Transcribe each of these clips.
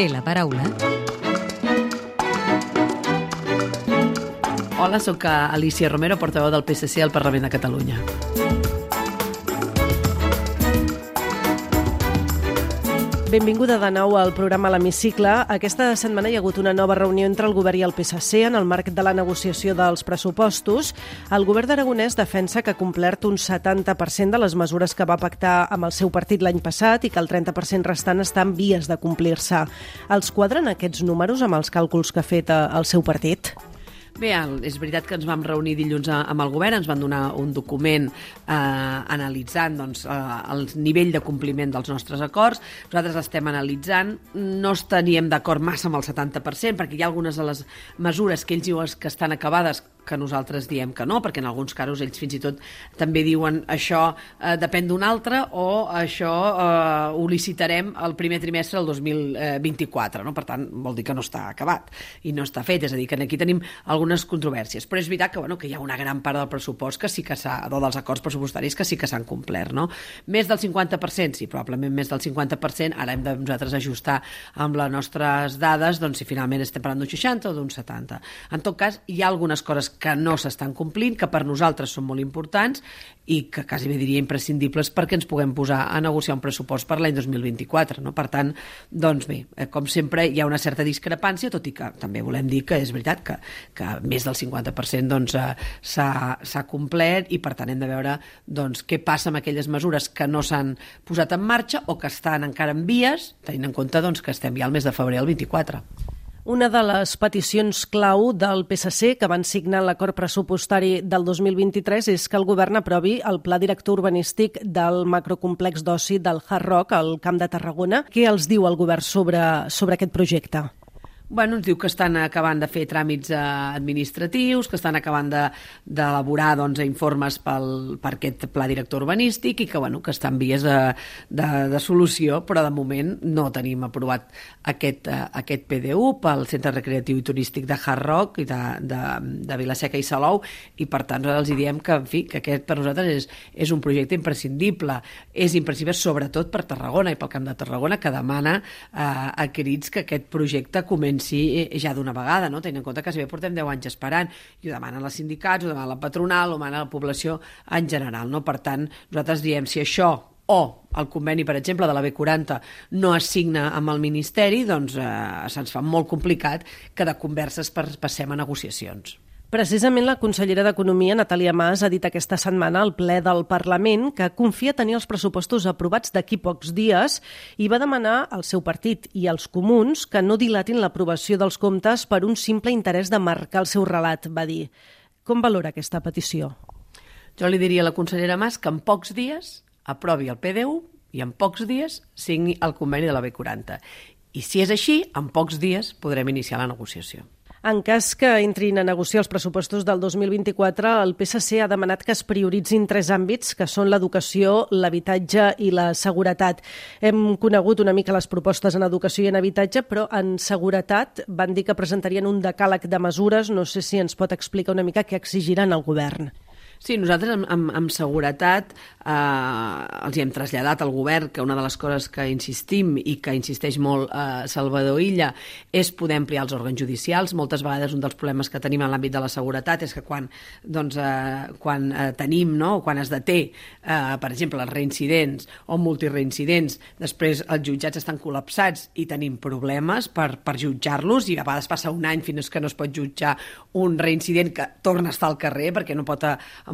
té la paraula. Hola, sóc Alicia Romero, portaveu del PSC al Parlament de Catalunya. Benvinguda de nou al programa L'Hemicicle. Aquesta setmana hi ha hagut una nova reunió entre el govern i el PSC en el marc de la negociació dels pressupostos. El govern d'Aragonès defensa que ha complert un 70% de les mesures que va pactar amb el seu partit l'any passat i que el 30% restant està en vies de complir-se. Els quadren aquests números amb els càlculs que ha fet eh, el seu partit? Bé, és veritat que ens vam reunir dilluns amb el govern, ens van donar un document eh, analitzant doncs, eh, el nivell de compliment dels nostres acords. Nosaltres estem analitzant, no estaríem d'acord massa amb el 70%, perquè hi ha algunes de les mesures que ells diuen que estan acabades que nosaltres diem que no, perquè en alguns casos ells fins i tot també diuen això eh, depèn d'un altre o això eh, ho licitarem el primer trimestre del 2024, no? per tant vol dir que no està acabat i no està fet, és a dir, que aquí tenim algunes controvèrsies, però és veritat que, bueno, que hi ha una gran part del pressupost que sí que s'ha, o dels acords pressupostaris que sí que s'han complert, no? Més del 50%, sí, probablement més del 50%, ara hem de nosaltres ajustar amb les nostres dades, doncs si finalment estem parlant d'un 60 o d'un 70. En tot cas, hi ha algunes coses que no s'estan complint, que per nosaltres són molt importants i que quasi bé diria imprescindibles perquè ens puguem posar a negociar un pressupost per l'any 2024. No? Per tant, doncs bé, eh, com sempre hi ha una certa discrepància, tot i que també volem dir que és veritat que, que més del 50% doncs, eh, s'ha complert i per tant hem de veure doncs, què passa amb aquelles mesures que no s'han posat en marxa o que estan encara en vies, tenint en compte doncs, que estem ja al mes de febrer del 24. Una de les peticions clau del PSC que van signar l'acord pressupostari del 2023 és que el govern aprovi el pla director urbanístic del macrocomplex d'oci del Hard Rock al Camp de Tarragona. Què els diu el govern sobre, sobre aquest projecte? Bueno, ens diu que estan acabant de fer tràmits eh, administratius, que estan acabant d'elaborar de, doncs, informes pel, per aquest pla director urbanístic i que, bueno, que estan vies de, de, de solució, però de moment no tenim aprovat aquest, uh, aquest PDU pel Centre Recreatiu i Turístic de Hard Rock i de, de, de Vilaseca i Salou i per tant els diem que, en fi, que aquest per nosaltres és, és un projecte imprescindible. És imprescindible sobretot per Tarragona i pel Camp de Tarragona que demana uh, a crits que aquest projecte comenci si eh, ja d'una vegada, no? tenint en compte que si bé portem 10 anys esperant, i ho demanen els sindicats, ho demana la patronal, ho demana la població en general. No? Per tant, nosaltres diem, si això o el conveni, per exemple, de la B40 no es signa amb el Ministeri, doncs eh, se'ns fa molt complicat que de converses passem a negociacions. Precisament la consellera d'Economia, Natàlia Mas, ha dit aquesta setmana al ple del Parlament que confia tenir els pressupostos aprovats d'aquí pocs dies i va demanar al seu partit i als comuns que no dilatin l'aprovació dels comptes per un simple interès de marcar el seu relat, va dir. Com valora aquesta petició? Jo li diria a la consellera Mas que en pocs dies aprovi el PDU i en pocs dies signi el conveni de la B40. I si és així, en pocs dies podrem iniciar la negociació. En cas que entrin a negociar els pressupostos del 2024, el PSC ha demanat que es prioritzin tres àmbits, que són l'educació, l'habitatge i la seguretat. Hem conegut una mica les propostes en educació i en habitatge, però en seguretat van dir que presentarien un decàleg de mesures. No sé si ens pot explicar una mica què exigiran al govern. Sí, nosaltres amb, amb, amb seguretat eh, els hi hem traslladat al govern que una de les coses que insistim i que insisteix molt eh, Salvador Illa és poder ampliar els òrgans judicials. Moltes vegades un dels problemes que tenim en l'àmbit de la seguretat és que quan, doncs, eh, quan eh, tenim, no, quan es deté, eh, per exemple, els reincidents o multireincidents, després els jutjats estan col·lapsats i tenim problemes per, per jutjar-los i a vegades passa un any fins que no es pot jutjar un reincident que torna a estar al carrer perquè no pot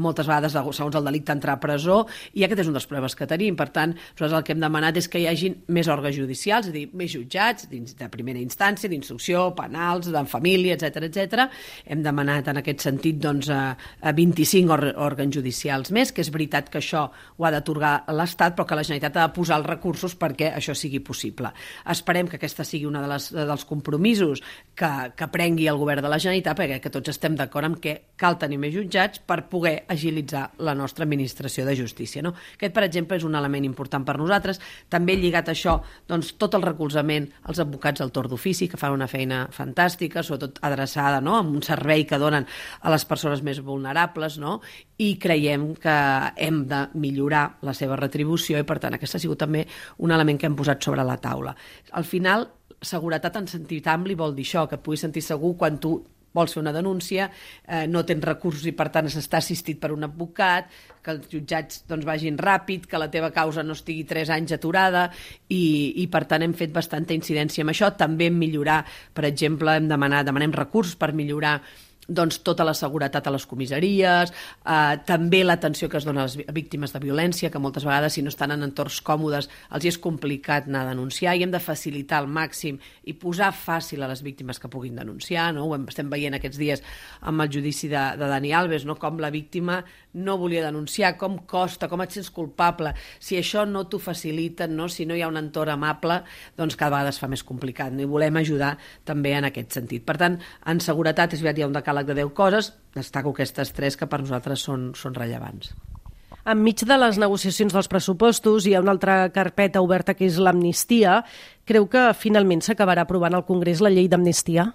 moltes vegades, segons el delicte, entrar a presó, i aquest és un dels problemes que tenim. Per tant, nosaltres el que hem demanat és que hi hagin més òrgans judicials, és dir, més jutjats dins de primera instància, d'instrucció, penals, de família, etc etc. Hem demanat en aquest sentit doncs, a, a 25 òrgans judicials més, que és veritat que això ho ha d'atorgar l'Estat, però que la Generalitat ha de posar els recursos perquè això sigui possible. Esperem que aquesta sigui una de les, dels compromisos que, que prengui el govern de la Generalitat, perquè que tots estem d'acord amb que cal tenir més jutjats per poder agilitzar la nostra administració de justícia. No? Aquest, per exemple, és un element important per nosaltres. També lligat a això, doncs, tot el recolzament als advocats al torn d'ofici, que fan una feina fantàstica, sobretot adreçada no? amb un servei que donen a les persones més vulnerables, no? i creiem que hem de millorar la seva retribució i, per tant, aquest ha sigut també un element que hem posat sobre la taula. Al final, seguretat en sentit ampli vol dir això, que et puguis sentir segur quan tu vols fer una denúncia, eh, no tens recursos i per tant s'està assistit per un advocat, que els jutjats doncs, vagin ràpid, que la teva causa no estigui tres anys aturada i, i per tant hem fet bastanta incidència amb això. També hem millorar, per exemple, hem demanat, demanem recursos per millorar doncs, tota la seguretat a les comissaries, eh, també l'atenció que es dona a les víctimes de violència, que moltes vegades, si no estan en entorns còmodes, els és complicat anar a denunciar i hem de facilitar al màxim i posar fàcil a les víctimes que puguin denunciar. No? Ho estem veient aquests dies amb el judici de, de Dani Alves, no? com la víctima no volia denunciar, com costa, com et sents culpable. Si això no t'ho faciliten, no? si no hi ha un entorn amable, doncs cada vegada es fa més complicat. No? I volem ajudar també en aquest sentit. Per tant, en seguretat és veritat, hi ha un decàleg catàleg de 10 coses, destaco aquestes tres que per nosaltres són, són rellevants. Enmig de les negociacions dels pressupostos hi ha una altra carpeta oberta que és l'amnistia. Creu que finalment s'acabarà aprovant al Congrés la llei d'amnistia?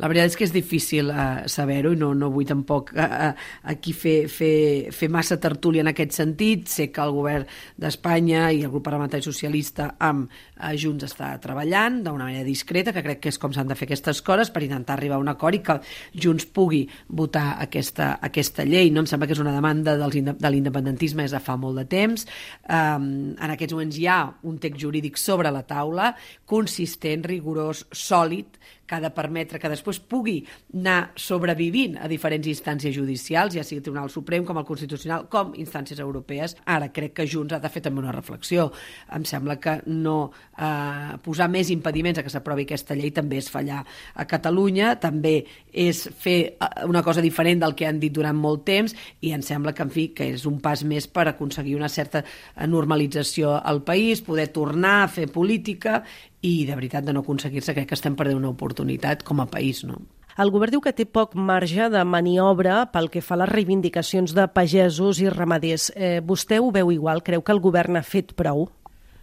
La veritat és que és difícil uh, saber-ho i no, no vull tampoc uh, uh, aquí fer, fer, fer massa tertúlia en aquest sentit. Sé que el govern d'Espanya i el grup parlamentari socialista amb uh, Junts està treballant d'una manera discreta, que crec que és com s'han de fer aquestes coses per intentar arribar a un acord i que Junts pugui votar aquesta, aquesta llei. No em sembla que és una demanda dels, de l'independentisme des de fa molt de temps. Um, en aquests moments hi ha un text jurídic sobre la taula, consistent, rigorós, sòlid, que ha de permetre que després pugui anar sobrevivint a diferents instàncies judicials, ja sigui el Tribunal Suprem com el Constitucional, com instàncies europees. Ara crec que Junts ha de fer també una reflexió. Em sembla que no eh, posar més impediments a que s'aprovi aquesta llei també és fallar a Catalunya, també és fer eh, una cosa diferent del que han dit durant molt temps i em sembla que, en fi, que és un pas més per aconseguir una certa normalització al país, poder tornar a fer política i de veritat de no aconseguir-se crec que estem perdent una oportunitat com a país, no? El govern diu que té poc marge de maniobra pel que fa a les reivindicacions de pagesos i ramaders. Eh, vostè ho veu igual? Creu que el govern ha fet prou?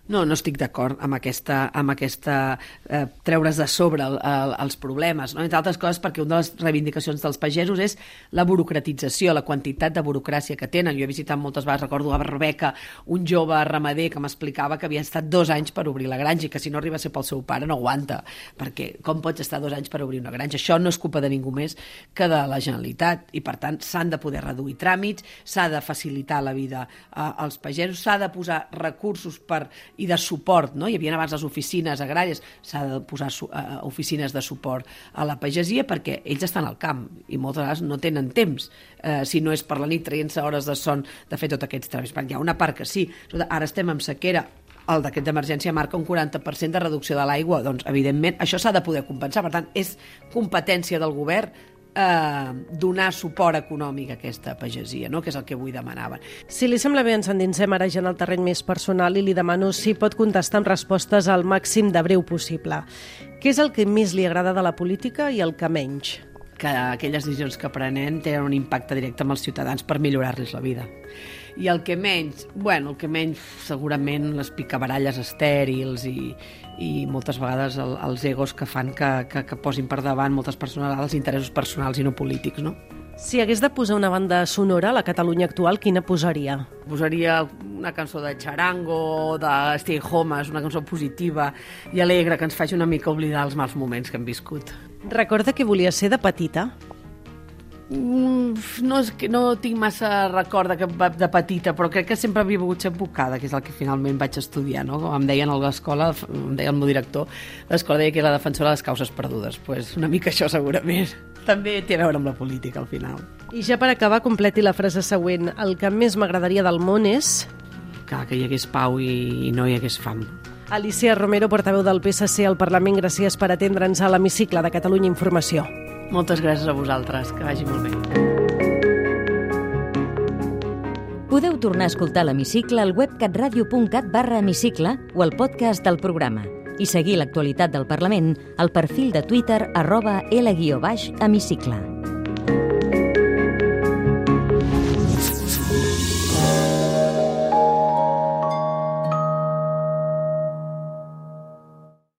No, no estic d'acord amb aquesta, amb aquesta eh, treure's de sobre el, el, els problemes, no? entre altres coses perquè una de les reivindicacions dels pagesos és la burocratització, la quantitat de burocràcia que tenen. Jo he visitat moltes vegades, recordo a Barbeca, un jove ramader que m'explicava que havia estat dos anys per obrir la granja i que si no arriba a ser pel seu pare no aguanta, perquè com pots estar dos anys per obrir una granja? Això no és culpa de ningú més que de la Generalitat i per tant s'han de poder reduir tràmits, s'ha de facilitar la vida eh, als pagesos, s'ha de posar recursos per i de suport, no? Hi havia abans les oficines agràries, s'ha de posar uh, oficines de suport a la pagesia perquè ells estan al camp i moltes vegades no tenen temps, uh, si no és per la nit traient-se hores de son de fer tots aquests. Perquè hi ha una part que sí, ara estem amb sequera, el decret d'emergència marca un 40% de reducció de l'aigua, doncs evidentment això s'ha de poder compensar, per tant és competència del govern eh, donar suport econòmic a aquesta pagesia, no? que és el que avui demanaven. Si li sembla bé, ens endinsem ara ja en el terreny més personal i li demano si pot contestar amb respostes al màxim de breu possible. Què és el que més li agrada de la política i el que menys? Que aquelles decisions que prenem tenen un impacte directe amb els ciutadans per millorar-los la vida. I el que menys, bueno, el que menys segurament les picabaralles estèrils i, i moltes vegades el, els egos que fan que, que, que posin per davant moltes persones els interessos personals i no polítics, no? Si hagués de posar una banda sonora a la Catalunya actual, quina posaria? Posaria una cançó de Charango, de Stay Home, una cançó positiva i alegre que ens faci una mica oblidar els mals moments que hem viscut. Recorda que volia ser de petita? No, no tinc massa record de, de petita, però crec que sempre havia volgut ser advocada, que és el que finalment vaig estudiar, no? Com em deien a l'escola, em deia el meu director, l'escola deia que era la defensora de les causes perdudes. pues una mica això segurament. També té a veure amb la política, al final. I ja per acabar, completi la frase següent. El que més m'agradaria del món és... Que, que hi hagués pau i, i no hi hagués fam. Alicia Romero, portaveu del PSC al Parlament, gràcies per atendre'ns a l'hemicicle de Catalunya Informació. Moltes gràcies a vosaltres, que vagi molt bé. Podeu tornar a escoltar l'hemicicle al web catradio.cat barra hemicicle o al podcast del programa i seguir l'actualitat del Parlament al perfil de Twitter arroba L-hemicicle.